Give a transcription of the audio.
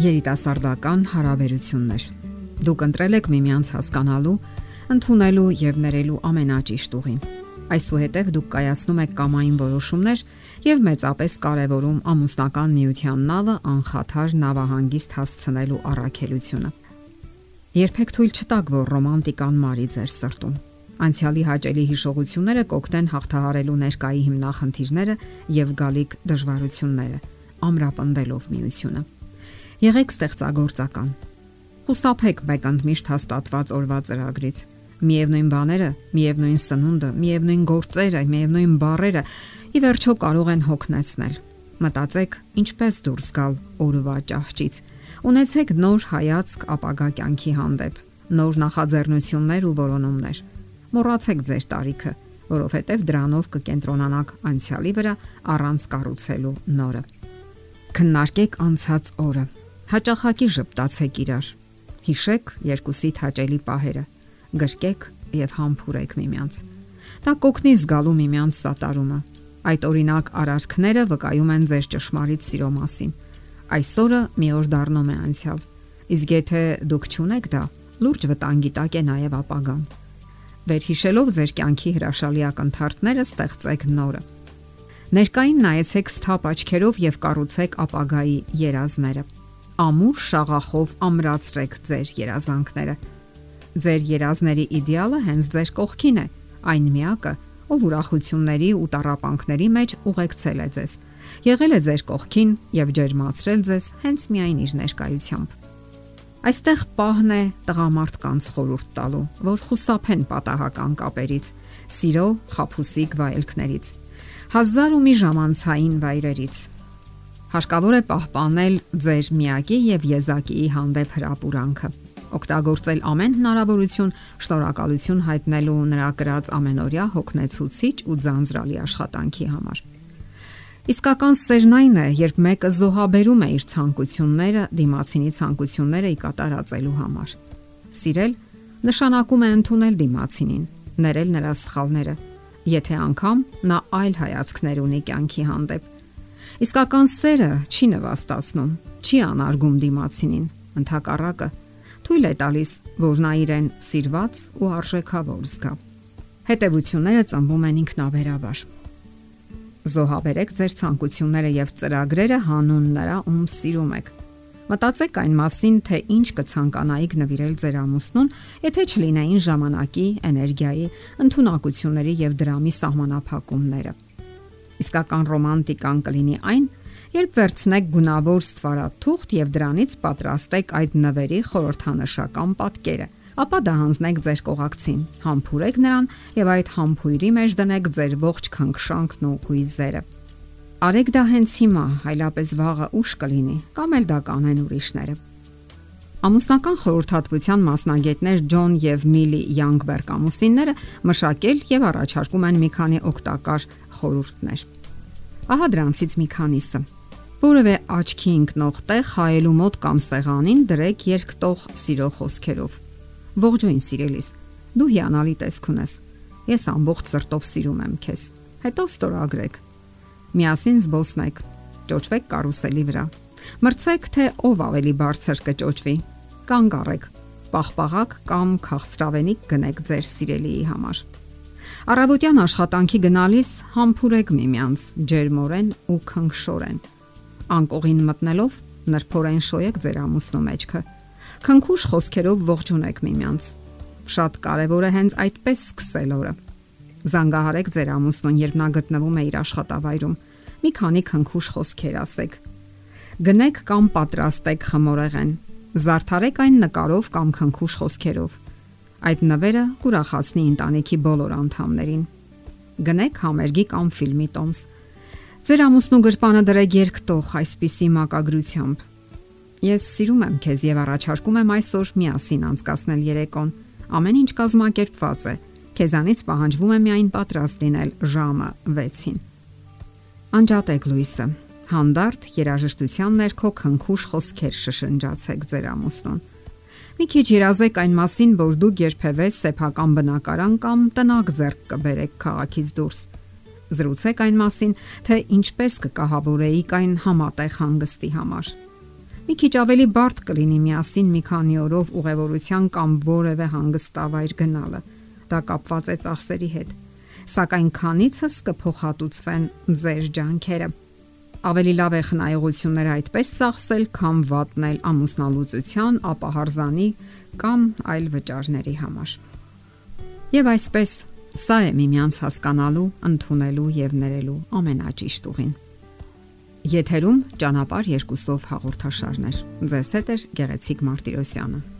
երիտասարդական հարաբերություններ։ Դուք ընտրել եք միմյանց հասկանալու, ընդունելու եւ ներելու ամենաճիշտ ուղին։ Այսուհետև դուք կայացնում եք կամային որոշումներ եւ մեծապես կարևորում ամուսնական միության նավը անխաթար նավահանգիստ հասցնելու առաքելությունը։ Երբեք թույլ չտաք, որ ռոմանտիկան մարի ձեր սրտում։ Անցյալի հաճելի հիշողությունները կօգնեն հաղթահարելու ներկայի հիմնախնդիրները եւ գալիք դժվարությունները, ամրապնդելով միությունը։ Եղեք ստեղծագործական։ Խուսափեք մեկ ընդմիշտ հաստատված օրվա ծրագրից։ Միևնույն բաները, միևնույն սնունդը, միևնույն գործերը, միևնույն բառերը ի վերջո կարող են հոգնեցնել։ Մտածեք, ինչպես դուրս գալ օրվա ճահճից։ Ունեցեք նոր հայացք ապագա կյանքի հանդեպ, նոր նախաձեռնություններ ու որոնումներ։ Մոռացեք ձեր տարիքը, որովհետև դրանով կկենտրոնանաք անցյալի վրա առանց կառուցելու նորը։ Քննարկեք անցած օրը Հաճախակի ճպտացեք իրար։ Հիշեք երկուսիդ հաճելի պահերը։ Գրկեք եւ համբուրեք միմյանց։ Դա կօգնի զգալու միմյանց սատարումը։ Այդ օրինակ արարքները վկայում են ձեր ճշմարիտ սիրո մասին։ Այսօրը մի օր դառնում է անցյալ։ Իսկ եթե դուք ճունեք դա, լուրջ վտանգի տակ է նաև ապագան։ Վերհիշելով ձեր կյանքի հրաշալի ակնթարթները ստեղծեք նորը։ Ներկային նայեցեք սթափ աչքերով եւ կառուցեք ապագայի երազները ամուր շաղախով ամրացրեք ձեր երազանքները։ Ձեր երազների իդեալը հենց ձեր կողքին է, այն միակը, ով ուրախությունների ու տարապանքների մեջ ուղեկցել է ձեզ։ Եղել է ձեր կողքին եւ ջերմացրել ձեզ հենց միայն իր ներկայությամբ։ Այստեղ պահն է տղամարդկանց խորուրդ տալու, որ խուսափեն պատահական կապերից, սիրո խափուսիկ վայելքներից, հազար ու մի ժամանցային վայրերից, Հարկավոր է պահպանել ձեր միակի եւ եզակիի հանդեպ հրապուրանքը։ Օգտագործել ամեն հնարավորություն շնորհակալություն հայտնելու նրա կրած ամենօրյա հոգնեցուցիչ ու ձանձրալի աշխատանքի համար։ Իսկական սերն այն է, երբ մեկը զոհաբերում է իր ցանկությունները դիմացինի ցանկությունները ի կատարածելու համար։ Սիրել նշանակում է ընդունել դիմացինին, ներել նրա սխալները, եթե անգամ նա այլ հայացքներ ունի կյանքի հանդեպ Իսկական սերը չի նվաստացնում, չի անարգում դիմացինին, ընդհակառակը թույլ է տալիս, որ նա իրեն սիրված ու արժեքավոր զգա։ Հետևությունները ծնվում են ինքնաբերաբար։ Զոհաբերեք ձեր ցանկությունները եւ ծրագրերը հանուն նրա, ում սիրում եք։ Մտածեք այն մասին, թե ինչ կցանկանայիք նվիրել ձեր ամուսնուն, եթե չլինեին ժամանակի, էներգիայի, ընտունակությունների եւ դրամի սահմանափակումները։ Իսկական ռոմանտիկան կլինի այն, երբ վերցնեք գունավոր ստվարաթուղթ եւ դրանից պատրաստեք այդ նվերի խորհրդանշական պատկերը ապա դա հանձնեք ձեր կողակցին, համբուրեք նրան եւ այդ համբույրի մեջ դնեք ձեր ողջ քնքշանքն ու հույզերը։ Արեք դա հենց հիմա, այլապես վաղը ուշ կլինի, կամ էլ դա կանեն ուրիշները։ Ամուսնական խորհրդատվության մասնագետներ Ջոն եւ Միլի Յանգբերգ ամուսինները մշակել եւ առաջարկում են մի քանի օգտակար խորհուրդներ։ Ահա դրանցից մի քանիսը։ Որևէ աչքի ընկնող տեղ հայելու մոտ կամ սեղանին դրեք երկտող սիրո խոսքերով։ Ողջույն սիրելիս։ Դու հիանալի տեսք ունես։ Ես ամբողջ սրտով սիրում եմ քեզ։ Հետո ստորագրեք։ Միասին զբոսնեք։ Ճոճվեք կարուսելի վրա։ Մրցեք, թե ով ավելի բարձր կճոճվի։ Կանգ առեք։ Պաղպաղակ կամ քաղցրավենիք գնեք ձեր սիրելիի համար։ Արաբոդյան աշխատանքի գնալիս համբուրեք միմյանց ջերմորեն ու քնքշորեն։ Անկողին մտնելով նրբորեն շոյեք ձեր ամուսնու մեջքը։ Քնքուշ խոսքերով ողջունեք միմյանց։ Շատ կարևոր է հենց այդպես սկսել օրը։ Զանգահարեք ձեր ամուսնուն, երբ նա գտնվում է իր աշխատավայրում։ Մի քանի քնքուշ խոսքեր ասեք։ Գնեք կամ պատրաստեք խմորեղեն։ Զարդարեք այն նկարով կամ քնքուշ խոսքերով Այդ նվերը կուրախացնի ընտանիքի բոլոր անդամներին։ Գնեք համերգի կամ ֆիլմի տոմս։ Ձեր ամուսնու գրպանը դրեք երկտող այսպիսի մակագրությամբ։ Ես սիրում եմ քեզ եւ առաջարկում եմ այսօր միասին անցկасնել երեկոն։ Ամեն ինչ կազմակերպված է։ Քեզանից պահանջվում է միայն պատրաստ լինել ժամը 6-ին։ Անջատեք Լուիսը։ Հանդարտ երաժշտության ներքո քնքուշ խոսքեր շշնջացեք ձեր ամուսնուն Մի քիչ երազեք այն մասին, որ դուք երբևէ սեփական բնակարան կամ տնակ ձեռք կբերեք քաղաքից դուրս։ Զրուցեք այն մասին, թե ինչպես կկահավորեիք այն համատեղ հանգստի համար։ Մի քիչ ավելի բարդ կլինի միասին մի քանի օրով ուղևորության կամ որևէ հանգստավայր գնալը։ Դա կապված է ծախսերի հետ։ Սակայն քանիցս կփոխհատուցվեն ձեր ջանքերը։ Ավելի լավ է խնայողությունները այդպես ծախսել, քան վատնել ամուսնալուծության, ապահարզանի կամ այլ վճարների համար։ Եվ այսպես, սա է միմյանց հասկանալու, ընդունելու եւ ներելու ամենաճիշտ ուղին։ Եթերում ճանապար երկուսով հաղորդաշարներ։ Ձեզ հետ է Գեղեցիկ Մարտիրոսյանը։